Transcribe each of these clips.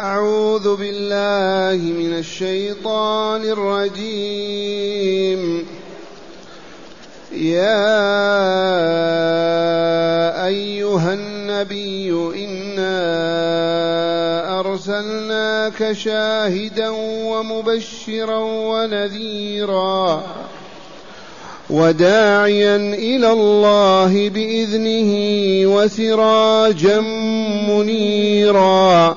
أعوذ بالله من الشيطان الرجيم. يا أيها النبي إنا أرسلناك شاهدا ومبشرا ونذيرا وداعيا إلى الله بإذنه وسراجا منيرا.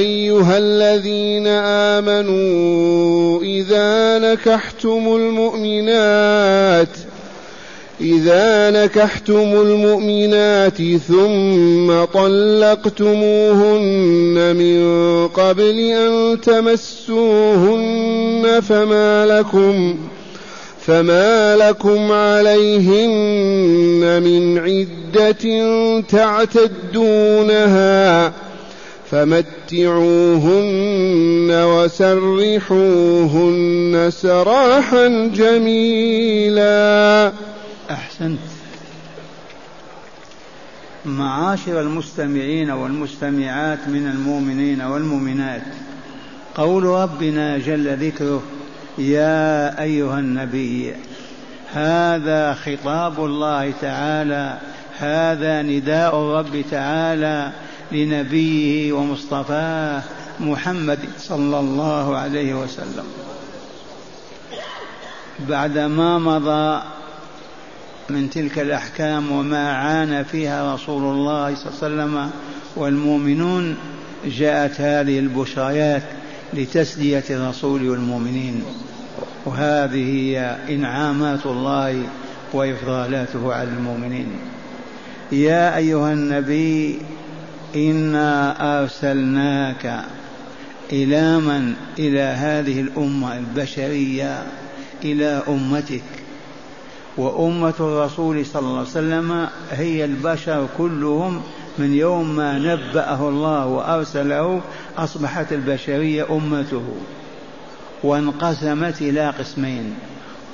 أيها الذين آمنوا إذا نكحتم المؤمنات إذا نكحتم المؤمنات ثم طلقتموهن من قبل أن تمسوهن فما لكم فما لكم عليهن من عدة تعتدونها. فمتعوهن وسرحوهن سراحا جميلا. أحسنت. معاشر المستمعين والمستمعات من المؤمنين والمؤمنات قول ربنا جل ذكره يا أيها النبي هذا خطاب الله تعالى هذا نداء الرب تعالى لنبيه ومصطفاه محمد صلى الله عليه وسلم. بعدما مضى من تلك الأحكام وما عانى فيها رسول الله صلى الله عليه وسلم والمؤمنون جاءت هذه البشريات لتسلية الرسول والمؤمنين. وهذه هي إنعامات الله وإفضالاته على المؤمنين. يا أيها النبي إنا أرسلناك إلى من إلى هذه الأمة البشرية إلى أمتك وأمة الرسول صلى الله عليه وسلم هي البشر كلهم من يوم ما نبأه الله وأرسله أصبحت البشرية أمته وانقسمت إلى قسمين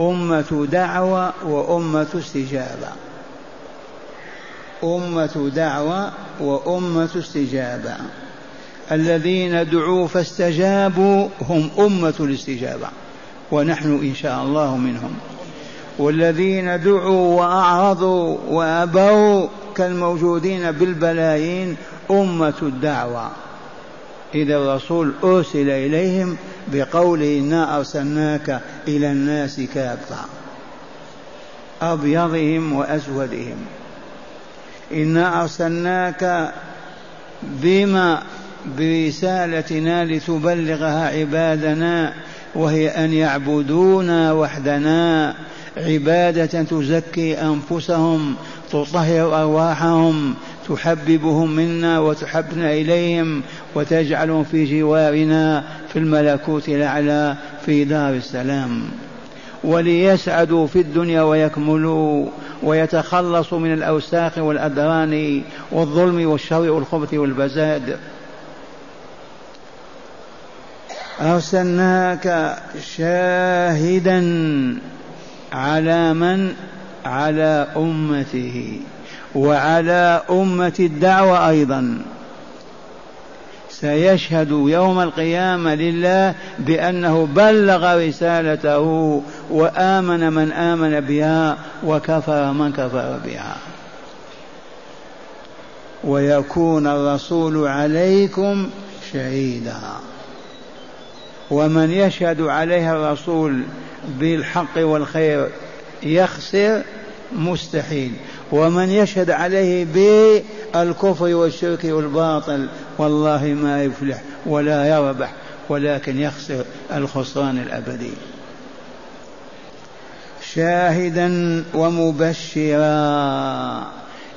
أمة دعوة وأمة استجابة أمة دعوة وأمة استجابة. الذين دعوا فاستجابوا هم أمة الاستجابة ونحن إن شاء الله منهم. والذين دعوا وأعرضوا وأبوا كالموجودين بالبلايين أمة الدعوة. إذا الرسول أرسل إليهم بقوله إنا أرسلناك إلى الناس كافة أبيضهم وأسودهم. إنا أرسلناك بما برسالتنا لتبلغها عبادنا وهي أن يعبدونا وحدنا. عبادة تزكي أنفسهم تطهر أرواحهم تحببهم منا وتحبنا إليهم وتجعلهم في جوارنا في الملكوت الأعلى في دار السلام. وليسعدوا في الدنيا ويكملوا. ويتخلصوا من الأوساخ والأدران والظلم والشر والخبث والفساد أرسلناك شاهدا على من؟ على أمته. وعلى أمة الدعوة أيضا. سيشهد يوم القيامة لله بأنه بلغ رسالته وآمن من آمن بها وكفر من كفر بها. ويكون الرسول عليكم شهيدا. ومن يشهد عليها الرسول بالحق والخير يخسر مستحيل. ومن يشهد عليه بالكفر والشرك والباطل والله ما يفلح ولا يربح ولكن يخسر الخسران الأبدي. شاهدا ومبشرا.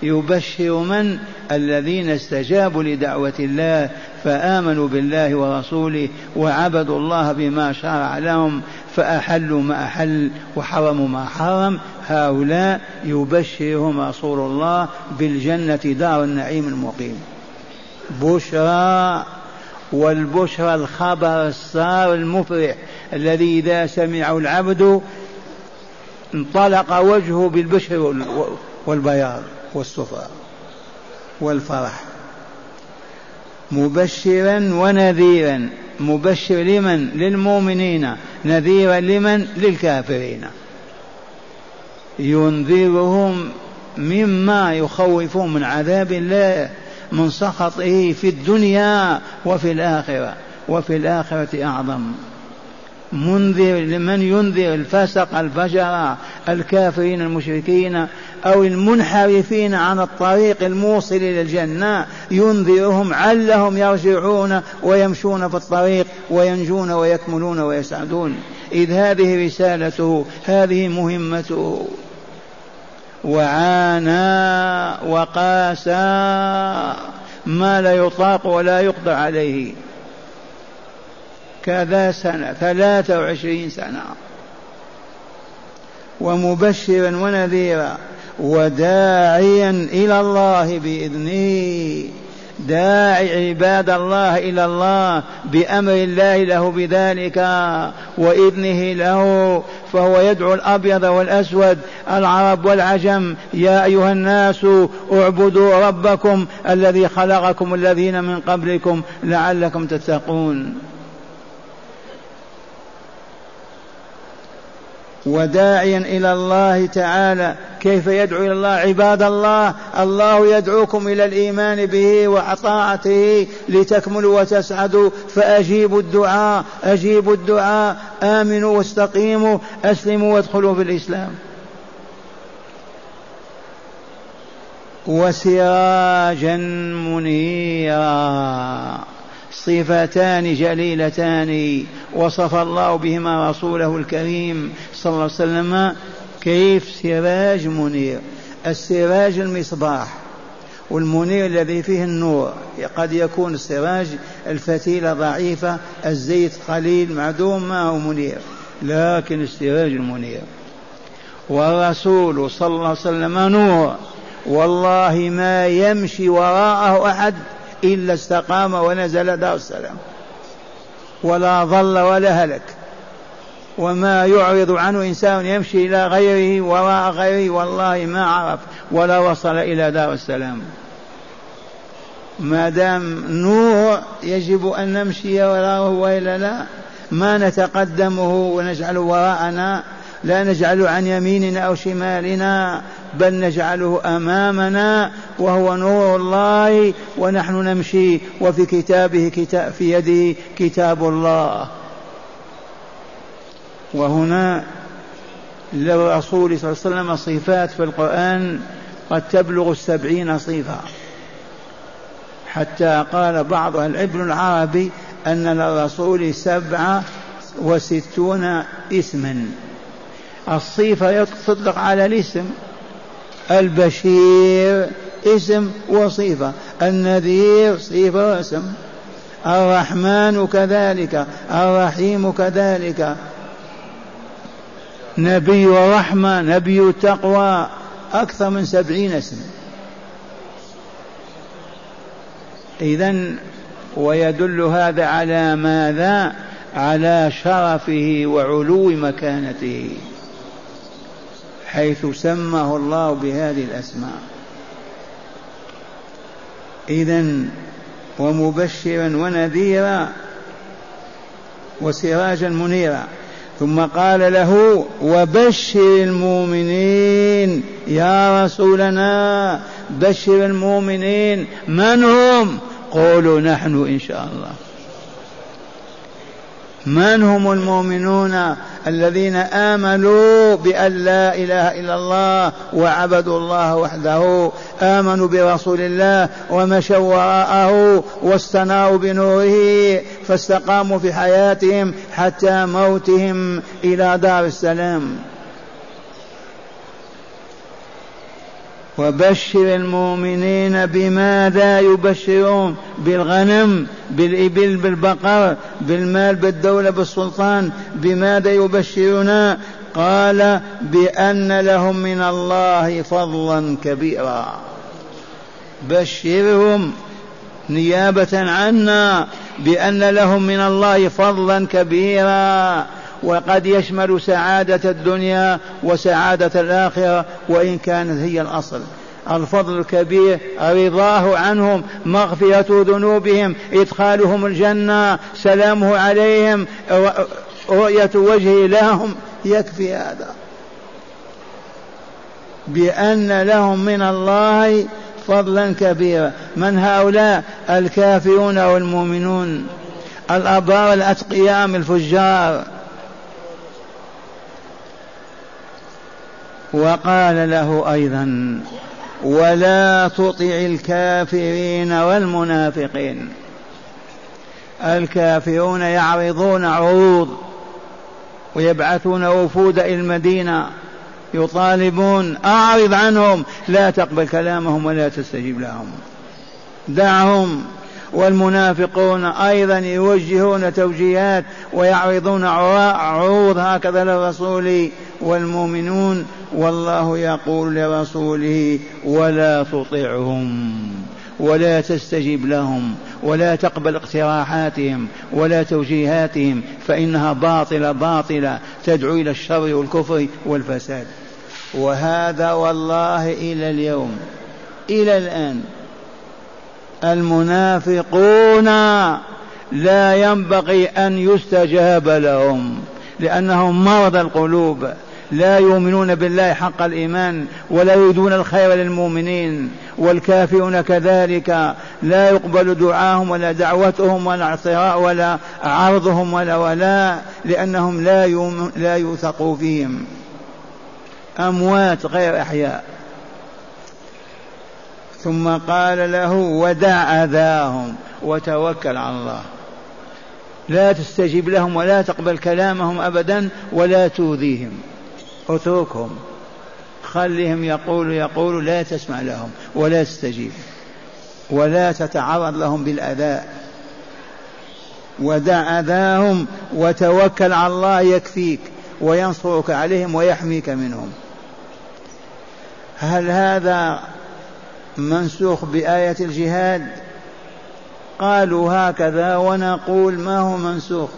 يبشر من؟ الذين استجابوا لدعوة الله فآمنوا بالله ورسوله وعبدوا الله بما شرع لهم فأحلوا ما أحل وحرموا ما حرم. هؤلاء يبشرهم رسول الله بالجنة دار النعيم المقيم. بشرى والبشرى الخبر السار المفرح الذي إذا سمعه العبد انطلق وجهه بالبشر والبياض. والصفاء والفرح. مبشرا ونذيرا. مبشر لمن؟ للمؤمنين. نذيرا لمن؟ للكافرين. ينذرهم مما يخوفهم من عذاب الله من سخطه في الدنيا وفي الآخرة. وفي الآخرة أعظم. منذر لمن ينذر الفسق الفجر الكافرين المشركين أو المنحرفين عن الطريق الموصل إلى الجنة ينذرهم علهم يرجعون ويمشون في الطريق وينجون ويكملون ويسعدون. إذ هذه رسالته هذه مهمته. وعانى وقاسى ما لا يطاق ولا يقدر عليه. كذا سنة ثلاثة وعشرين سنة. ومبشرا ونذيرا وداعيا إلى الله بإذنه. داعي عباد الله إلى الله بأمر الله له بذلك وإذنه له فهو يدعو الأبيض والأسود العرب والعجم يا أيها الناس اعبدوا ربكم الذي خلقكم الذين من قبلكم لعلكم تتقون. وداعيا إلى الله تعالى. كيف يدعو إلى الله؟ عباد الله الله يدعوكم إلى الإيمان به وطاعته لتكملوا وتسعدوا. فأجيبوا الدعاء أجيبوا الدعاء. آمنوا واستقيموا أسلموا وادخلوا في الإسلام. وسراجا منيرا. صفتان جليلتان وصف الله بهما رسوله الكريم صلى الله عليه وسلم كيف سراج منير. السراج المصباح والمنير الذي فيه النور. قد يكون السراج الفتيلة ضعيفة الزيت قليل معدوم ما هو منير لكن السراج المنير. والرسول صلى الله عليه وسلم نور. والله ما يمشي وراءه أحد إلا استقام ونزل دار السلام. ولا ضل ولا هلك. وما يعرض عنه إنسان يمشي إلى غيره وراء غيره والله ما عرف ولا وصل إلى دار السلام. ما دام نور يجب أن نمشي وراءه وإلا لا ما نتقدمه ونجعله وراءنا لا نجعله عن يميننا أو شمالنا بل نجعله أمامنا وهو نور الله ونحن نمشي وفي كتابه كتاب في يده كتاب الله. وهنا للرسول صلى الله عليه وسلم صفات في القرآن قد تبلغ السبعين صفة. حتى قال بعض العبر العربي أن للرسول سبعة وستون اسما. الصفة تطلق على الاسم. البشير اسم وصفة النذير صفة واسم. الرحمن كذلك الرحيم كذلك. نبي الرحمة نبي التقوى أكثر من سبعين اسم. إذا ويدل هذا على ماذا؟ على شرفه وعلو مكانته. حيث سماه الله بهذه الأسماء. إذا ومبشرا ونذيرا وسراجا منيرا. ثم قال له وبشر المؤمنين يا رسولنا بشر المؤمنين. من هم؟ قولوا نحن إن شاء الله. من هم المؤمنون الذين آمنوا بأن لا إله إلا الله وعبدوا الله وحده؟ آمنوا برسول الله ومشوا وراءه واستناروا بنوره فاستقاموا في حياتهم حتى موتهم إلى دار السلام. وبشر المؤمنين بماذا يبشرون؟ بالغنم بالإبل بالبقر بالمال بالدولة بالسلطان. بماذا يبشرون؟ قال بأن لهم من الله فضلا كبيرا. بشرهم نيابة عنا بأن لهم من الله فضلا كبيرا. وقد يشمل سعادة الدنيا وسعادة الآخرة وإن كانت هي الأصل. الفضل الكبير رضاه عنهم مغفرة ذنوبهم إدخالهم الجنة سلامه عليهم رؤية وجهه لهم. يكفي هذا. بأن لهم من الله فضلا كبيرا. من هؤلاء؟ الكافرون والمؤمنون. الأبرار الأتقياء الفجار. وقال له أيضا ولا تطع الكافرين والمنافقين. الكافرون يعرضون عروض ويبعثون وفود إلى المدينة يطالبون أعرض عنهم لا تقبل كلامهم ولا تستجيب لهم. دعهم والمنافقون أيضا يوجهون توجيهات ويعرضون عروض هكذا للرسول والمؤمنون والله يقول لرسوله ولا تطعهم ولا تستجب لهم ولا تقبل اقتراحاتهم ولا توجيهاتهم فإنها باطلة باطلة تدعو إلى الشر والكفر والفساد. وهذا والله إلى اليوم إلى الآن المنافقون لا ينبغي أن يستجاب لهم لأنهم مرضى القلوب. لا يؤمنون بالله حق الإيمان ولا يريدون الخير للمؤمنين والكافرون كذلك لا يقبل دعاهم ولا دعوتهم ولا اعطراء ولا عرضهم ولا ولا لأنهم لا لا يوثق فيهم. أموات غير أحياء. ثم قال له ودع أذاهم وتوكل على الله. لا تستجب لهم ولا تقبل كلامهم أبدا ولا تؤذيهم. اتركهم خلهم يقولوا يقولوا لا تسمع لهم ولا تستجيب ولا تتعرض لهم بالأذى. ودع أذاهم وتوكل على الله يكفيك وينصرك عليهم ويحميك منهم. هل هذا منسوخ بآية الجهاد؟ قالوا هكذا ونقول ما هو منسوخ؟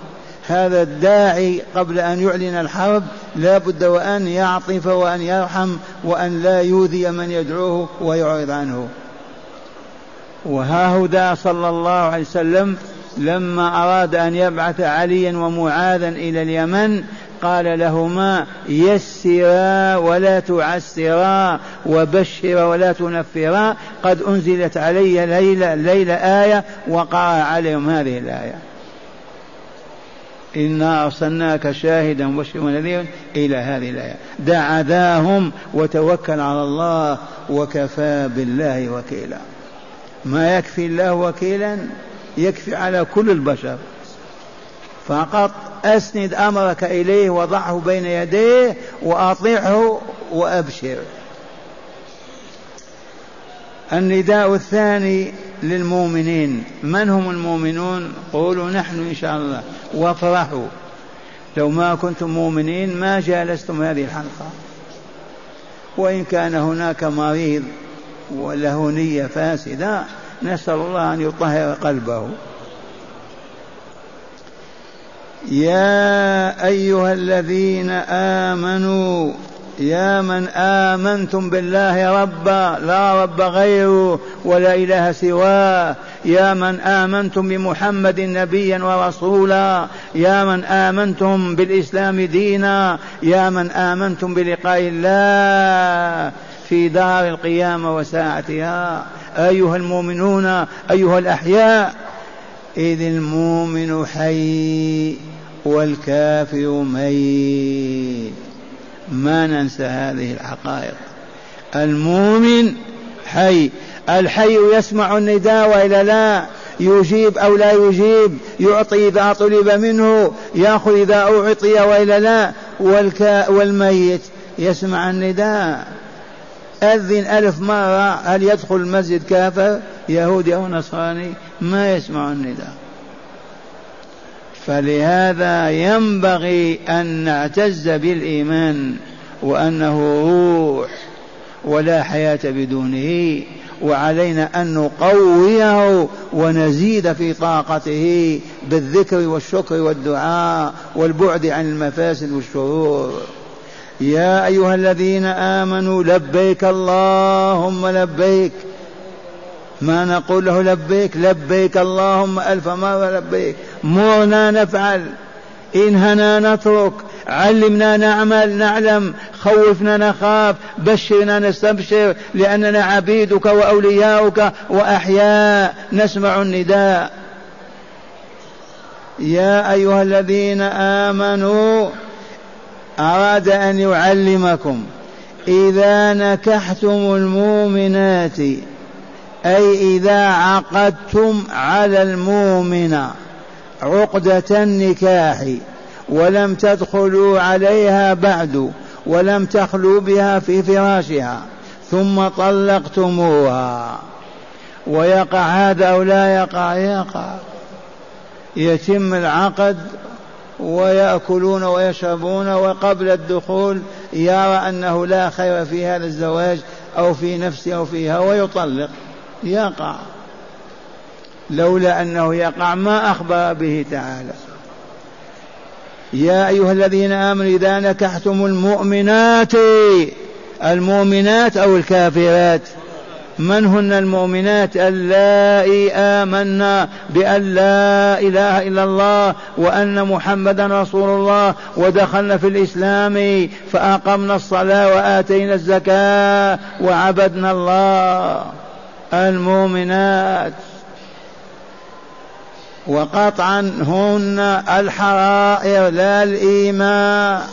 هذا الداعي قبل أن يعلن الحرب لا بد وأن يعطف وأن يرحم وأن لا يؤذي من يدعوه ويعرض عنه. وها صلى الله عليه وسلم لما أراد أن يبعث عليا ومعاذا إلى اليمن قال لهما يسرا ولا تعسرا وبشرا ولا تنفرا. قد أنزلت علي ليلة, ليلة آية وقرأ عليهم هذه الآية. إنا أرسلناك شاهدا مبشرا ونذيرا إلى هذه الآية. دع ذاهم وتوكل على الله وكفى بالله وكيلا. ما يكفي الله وكيلا يكفي على كل البشر. فقط أسند أمرك إليه وضعه بين يديه وأطيعه وأبشر النداء الثاني للمؤمنين. من هم المؤمنون؟ قولوا نحن إن شاء الله. وافرحوا. لو ما كنتم مؤمنين ما جالستم هذه الحلقة. وإن كان هناك مريض وله نية فاسدة نسأل الله أن يطهر قلبه. يا أيها الذين آمنوا يا من آمنتم بالله ربا لا رب غيره ولا إله سواه. يا من آمنتم بمحمد نبيا ورسولا. يا من آمنتم بالإسلام دينا. يا من آمنتم بلقاء الله في دار القيامة وساعتها. أيها المؤمنون أيها الأحياء إذ المؤمن حي والكافر ميت. ما ننسى هذه الحقائق. المؤمن حي. الحي يسمع النداء وإلا لا يجيب أو لا يجيب. يعطي إذا طلب منه. يأخذ إذا أعطي وإلا لا. والكا والميت يسمع النداء. أذن ألف مرة. هل يدخل المسجد كافر؟ يهودي أو نصراني؟ ما يسمع النداء. فلهذا ينبغي أن نعتز بالإيمان وأنه روح ولا حياة بدونه وعلينا أن نقويه ونزيد في طاقته بالذكر والشكر والدعاء والبعد عن المفاسد والشرور. يا أيها الذين آمنوا لبيك اللهم لبيك ما نقول له لبيك لبيك اللهم ألف مرة لبيك. مرنا نفعل. إنهنا نترك علمنا نعمل نعلم. خوفنا نخاف بشرنا نستبشر لأننا عبيدك وأولياؤك وأحياء. نسمع النداء. يا أيها الذين آمنوا أراد أن يعلمكم. إذا نكحتم المؤمنات أي إذا عقدتم على المؤمنة عقدة النكاح ولم تدخلوا عليها بعد ولم تخلوا بها في فراشها ثم طلقتموها. ويقع هذا أو لا يقع؟ يقع. يتم العقد ويأكلون ويشربون وقبل الدخول يرى أنه لا خير في هذا الزواج أو في نفسه أو فيها ويطلق. يقع. لولا أنه يقع ما أخبر به تعالى. يا أيها الذين آمنوا إذا نكحتم المؤمنات المؤمنات أو الكافرات من هن المؤمنات؟ اللائي آمنا بأن لا إله إلا الله وأن محمدا رسول الله ودخلنا في الإسلام فأقمنا الصلاة وآتينا الزكاة وعبدنا الله. المؤمنات. وقطعا هن الحرائر لا الإيماء.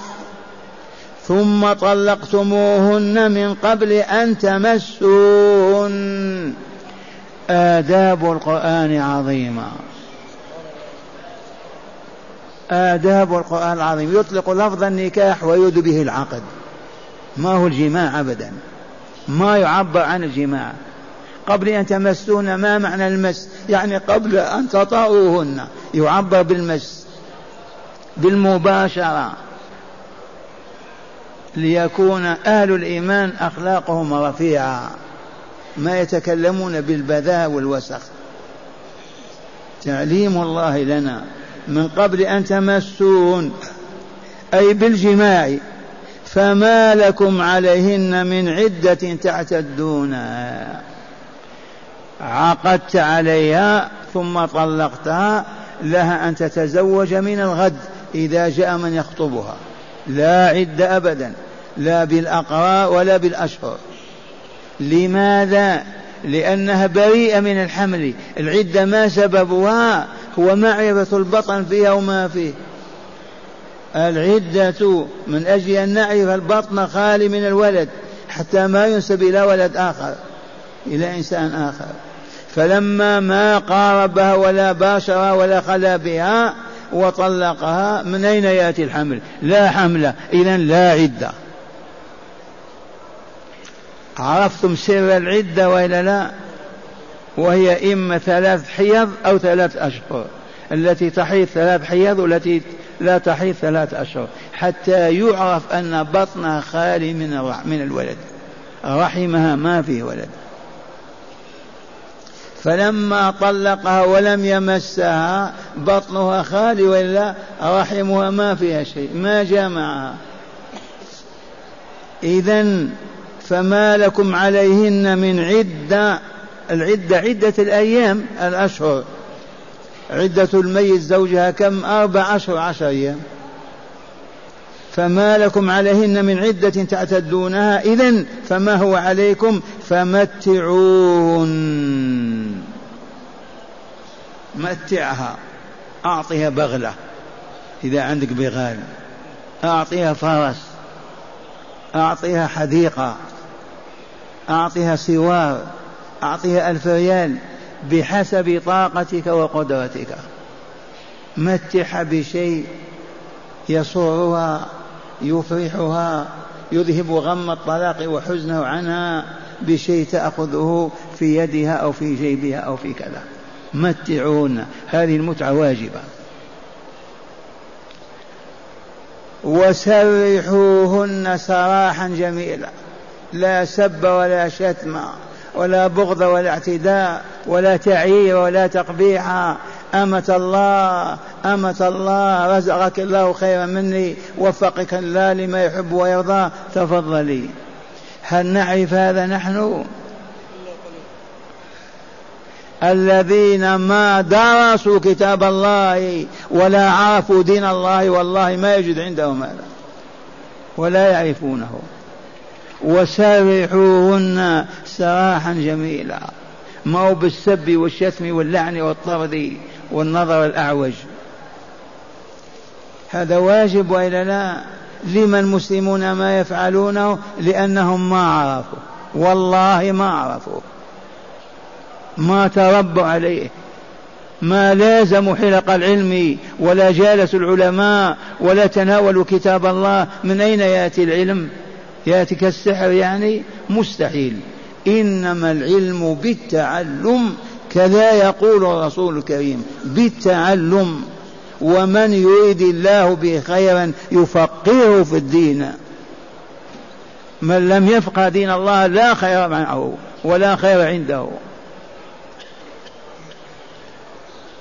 ثم طلقتموهن من قبل أن تمسون آداب القرآن عظيمة. آداب القرآن العظيم. يطلق لفظ النكاح ويريد به العقد. ما هو الجماع أبدا. ما يعبر عن الجماع. قبل أن تمسون ما معنى المس؟ يعني قبل أن تطأوهن يعبر بالمس. بالمباشرة. ليكون أهل الإيمان أخلاقهم رفيعة. ما يتكلمون بالبذاء والوسخ. تعليم الله لنا. من قبل أن تمسون. أي بالجماع. فما لكم عليهن من عدة تعتدونها عقدت عليها ثم طلقتها لها أن تتزوج من الغد إذا جاء من يخطبها. لا عد أبدا لا بالأقراء ولا بالأشهر. لماذا؟ لأنها بريئة من الحمل. العدة ما سببها هو معرفة البطن فيها وما فيه. العدة من أجل أن نعرف البطن خالي من الولد حتى ما ينسب إلى ولد آخر إلى إنسان آخر. فلما ما قاربها ولا باشر ولا خلا بها وطلقها من أين يأتي الحمل؟ لا حمل إذا لا عدة. عرفتم سر العدة وإلا لا؟ وهي إما ثلاث حيض أو ثلاث أشهر. التي تحيض ثلاث حيض والتي لا تحيض ثلاث أشهر. حتى يعرف أن بطنها خالي من من الولد. رحمها ما فيه ولد. فلما طلقها ولم يمسها بطنها خالي ولا رحمها ما فيها شيء ما جمعها إذا فما لكم عليهن من عدة العدة عدة الأيام الأشهر. عدة الميت زوجها كم؟ أربع أشهر عشر أيام. فما لكم عليهن من عدة تعتدونها. إذا فما هو عليكم؟ فمتعون متعها أعطيها بغلة إذا عندك بغال أعطيها فرس أعطيها حديقة أعطيها سوار أعطيها ألف ريال بحسب طاقتك وقدرتك. متعها بشيء يسرها يفرحها يذهب غم الطلاق وحزنه عنها بشيء تأخذه في يدها أو في جيبها أو في كذا. متعون. هذه المتعة واجبة. وسرحوهن سراحا جميلا. لا سب ولا شتم ولا بغض ولا اعتداء ولا تعيير ولا تقبيح. أمة الله أمة الله رزقك الله خيرا مني وفقك الله لما يحب ويرضى. تفضلي. هل نعرف هذا نحن؟ الذين ما درسوا كتاب الله ولا عرفوا دين الله والله ما يجد عندهم هذا ولا يعرفونه. وسرحوهن سراحا جميلا. ما هو بالسب والشتم واللعن والطرد والنظر الأعوج. هذا واجب وإلا لا؟ لما المسلمون ما يفعلونه؟ لأنهم ما عرفوا. والله ما عرفوا. ما تربوا عليه. ما لازموا حلق العلم ولا جالسوا العلماء ولا تناولوا كتاب الله. من أين يأتي العلم؟ يأتي كالسحر يعني؟ مستحيل. إنما العلم بالتعلم كذا يقول الرسول الكريم بالتعلم. ومن يريد الله به خيرا يفقهه في الدين. من لم يفقه دين الله لا خير معه ولا خير عنده.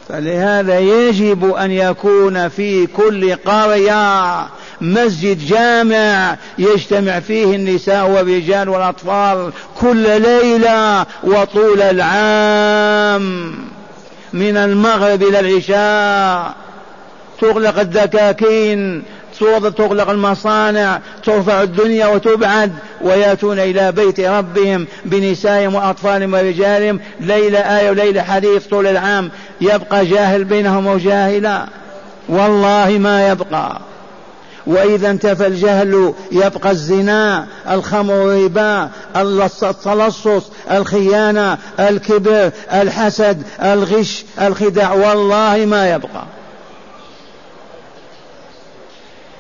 فلهذا يجب أن يكون في كل قرية مسجد جامع يجتمع فيه النساء والرجال والأطفال كل ليلة وطول العام من المغرب إلى العشاء. تغلق الدكاكين تغلق المصانع ترفع الدنيا وتبعد ويأتون إلى بيت ربهم بنسائهم وأطفالهم ورجالهم ليلة آية وليلة حديث طول العام. يبقى جاهل بينهم وجاهلا والله ما يبقى. وإذا انتفى الجهل يبقى الزنا الخمر الربا التلصص الخيانة الكبر الحسد الغش الخداع. والله ما يبقى.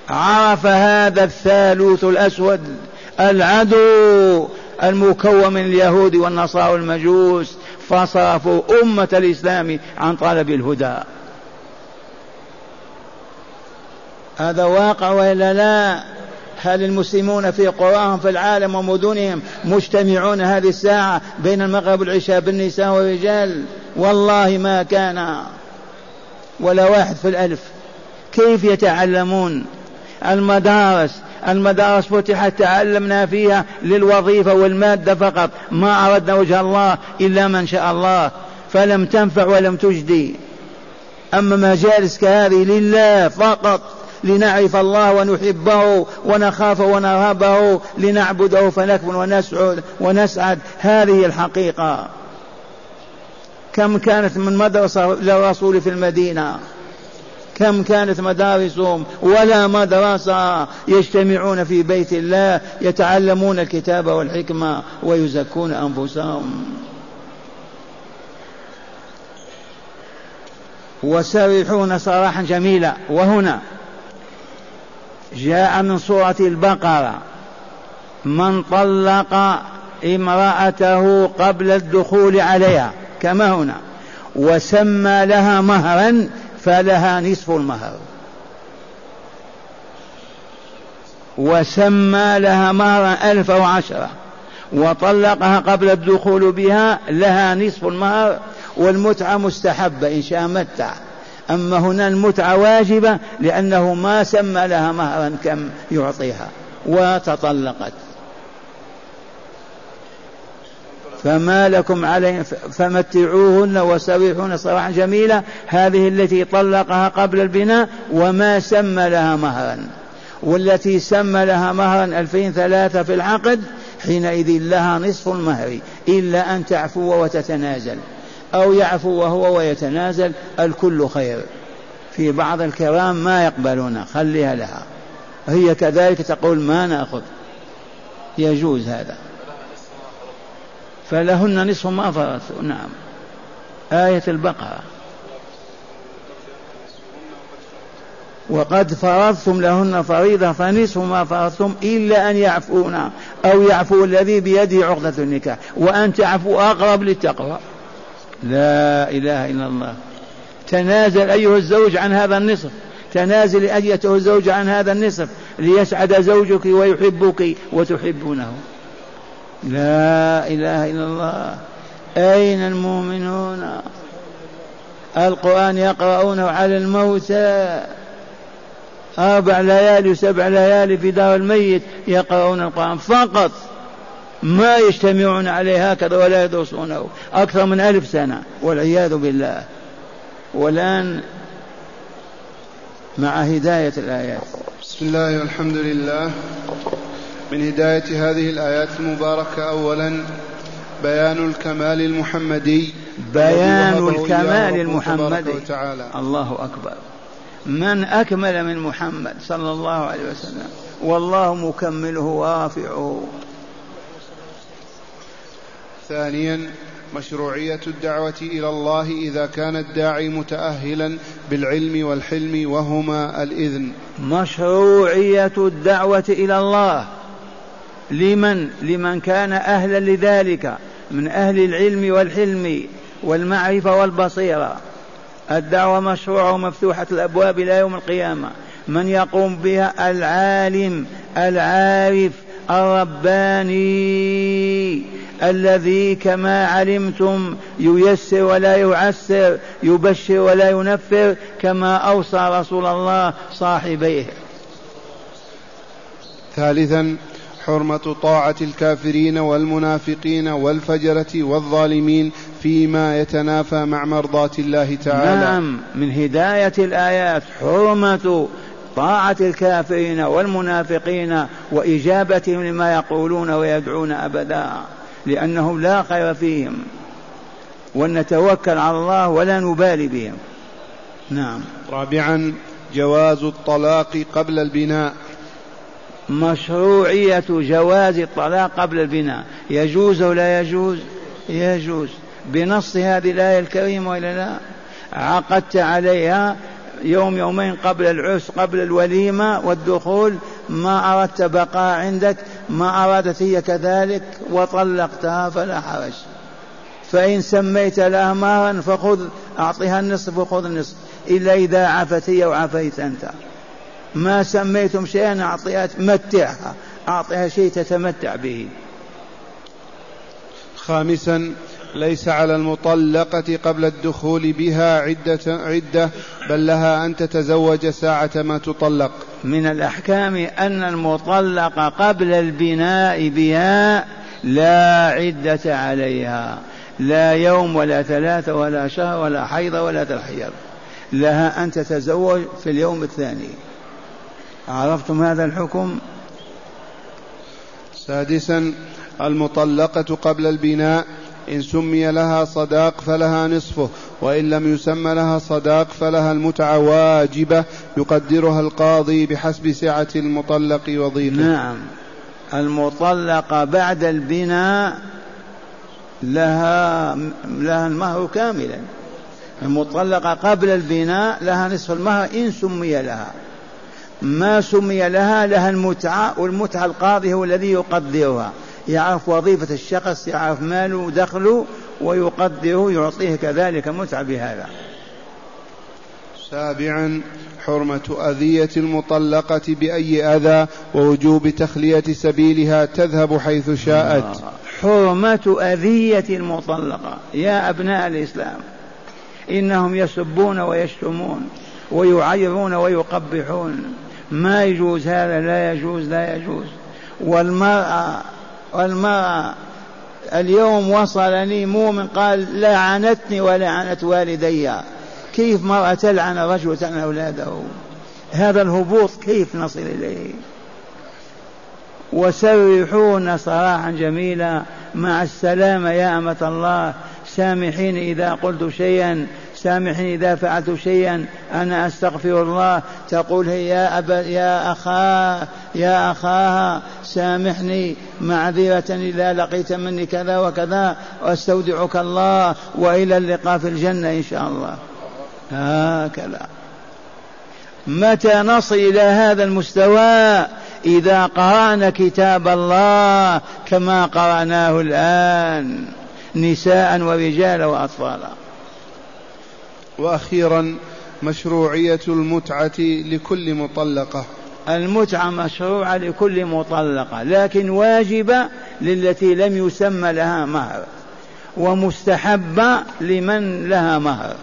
عرف هذا الثالوث الأسود العدو المكون من اليهود والنصارى والمجوس فصرفوا أمة الإسلام عن طلب الهدى. هذا واقع وإلا لا؟ هل المسلمون في قراهم في العالم ومدنهم مجتمعون هذه الساعة بين المغرب والعشاء بالنساء والرجال؟ والله ما كان. ولا واحد في الألف. كيف يتعلمون المدارس المدارس فتحت تعلمنا فيها للوظيفة والمادة فقط. ما أردنا وجه الله إلا من شاء الله. فلم تنفع ولم تجدي. أما مجالس كهذه لله فقط. لنعرف الله ونحبه ونخاف ونرهبه. لنعبده فنكمل ونسعد ونسعد. هذه الحقيقة. كم كانت من مدرسة للرسول في المدينة. كم كانت مدارسهم ولا مدرسة يجتمعون في بيت الله يتعلمون الكتاب والحكمة ويزكون أنفسهم. وسرحون سراحا جميلا. وهنا جاء من سورة البقرة من طلق امرأته قبل الدخول عليها كما هنا وسمى لها مهرا فلها نصف المهر. وسمى لها مهرا ألف وعشرة وطلقها قبل الدخول بها لها نصف المهر والمتعة مستحبة إن شاء متع. أما هنا المتعة واجبة لأنه ما سمى لها مهرا كم يعطيها. وتطلقت. فما لكم عليهم فمتعوهن وسرحوهن صراحا جميلا هذه التي طلقها قبل البناء وما سمى لها مهرا. والتي سمى لها مهرا ألفين ثلاثة في العقد حينئذ لها نصف المهر إلا أن تعفو وتتنازل. أو يعفو وهو ويتنازل الكل خير. في بعض الكرام ما يقبلون خليها لها. هي كذلك تقول ما نأخذ. يجوز هذا. فلهن نصف ما فرثوا نعم. آية البقرة. وقد فرضتم لهن فريضة فنصف ما فرضتم إلا أن يعفون أو يعفو الذي بيده عقدة النكاح. وأن تعفوا أقرب للتقوى. لا إله إلا الله. تنازل أيها الزوج عن هذا النصف. تنازل أيته الزوج عن هذا النصف ليسعد زوجك ويحبك وتحبونه. لا إله إلا الله. أين المؤمنون؟ القرآن يقرؤونه على الموتى. أربع ليالي وسبع ليالي في دار الميت يقرؤون القرآن. فقط ما يجتمعون عليه هكذا ولا يدرسونه. أكثر من ألف سنة. والعياذ بالله. والآن مع هداية الآيات. بسم الله والحمد لله. من هداية هذه الآيات المباركة أولا بيان الكمال المحمدي بيان الكمال المحمدي. الله أكبر. من أكمل من محمد صلى الله عليه وسلم؟ والله مكمله ورافعه ثانيا مشروعية الدعوة إلى الله إذا كان الداعي متأهلا بالعلم والحلم وهما الإذن. مشروعية الدعوة إلى الله. لمن لمن كان أهلا لذلك من أهل العلم والحلم والمعرفة والبصيرة. الدعوة مشروعة ومفتوحة الأبواب إلى يوم القيامة. من يقوم بها العالم العارف الرباني الذي كما علمتم ييسر ولا يعسر يبشر ولا ينفر كما أوصى رسول الله صاحبيه. ثالثا حرمة طاعة الكافرين والمنافقين والفجرة والظالمين فيما يتنافى مع مرضاة الله تعالى. نعم من هداية الآيات حرمة طاعة الكافرين والمنافقين وإجابتهم لما يقولون ويدعون أبدا لأنهم لا خير فيهم. ونتوكل على الله ولا نبالي بهم. نعم. رابعا جواز الطلاق قبل البناء. مشروعية جواز الطلاق قبل البناء. يجوز أو لا يجوز؟ يجوز. بنص هذه الآية الكريمة وإلا لا؟ عقدت عليها يوم يومين قبل العرس قبل الوليمة والدخول. ما أردت بقاء عندك ما أرادت هي كذلك وطلقتها فلا حرج. فإن سميت لها مهرا فخذ أعطيها النصف وخذ النصف إلا إذا عفت هي وعفيت أنت. ما سميتم شيئا أعطيها متعها. أعطيها شيء تتمتع به. خامسا ليس على المطلقة قبل الدخول بها عدة عدة بل لها أن تتزوج ساعة ما تطلق. من الأحكام أن المطلق قبل البناء بها لا عدة عليها. لا يوم ولا ثلاثة ولا شهر ولا حيض ولا تحيض. لها أن تتزوج في اليوم الثاني. عرفتم هذا الحكم؟ سادسا المطلقة قبل البناء إن سمي لها صداق فلها نصفه وإن لم يسم لها صداق فلها المتعة واجبة يقدرها القاضي بحسب سعة المطلق وضيقه. نعم. المطلقة بعد البناء لها لها المهر كاملا. المطلقة قبل البناء لها نصف المهر إن سمي لها. ما سمي لها لها المتعة والمتعة القاضي هو الذي يقدرها يعرف وظيفة الشخص يعرف ماله ودخله ويقدره يعطيه كذلك متعة بهذا. سابعا حرمة أذية المطلقة بأي أذى ووجوب تخلية سبيلها تذهب حيث شاءت. حرمة أذية المطلقة. يا أبناء الإسلام إنهم يسبون ويشتمون ويعيرون ويقبحون. ما يجوز هذا لا يجوز لا يجوز. والمرأة والمرأة اليوم وصلني مؤمن قال لعنتني ولعنت والدي. كيف مرأة تلعن رجل وتلعن أولاده؟ هذا الهبوط كيف نصل إليه؟ وسرحونا صراحا جميلا. مع السلامة يا أمة الله. سامحين إذا قلت شيئا. سامحني إذا فعلت شيئا أنا أستغفر الله. تقول هي يا أبا يا أخا يا أخاها سامحني. معذرة إذا لقيت مني كذا وكذا واستودعك الله وإلى اللقاء في الجنة إن شاء الله. هكذا. متى نصل إلى هذا المستوى؟ إذا قرأنا كتاب الله كما قرأناه الآن نساء ورجالا وأطفالا. وأخيرا مشروعية المتعة لكل مطلقة. المتعة مشروعة لكل مطلقة لكن واجبة للتي لم يسمى لها مهر ومستحبة لمن لها مهر.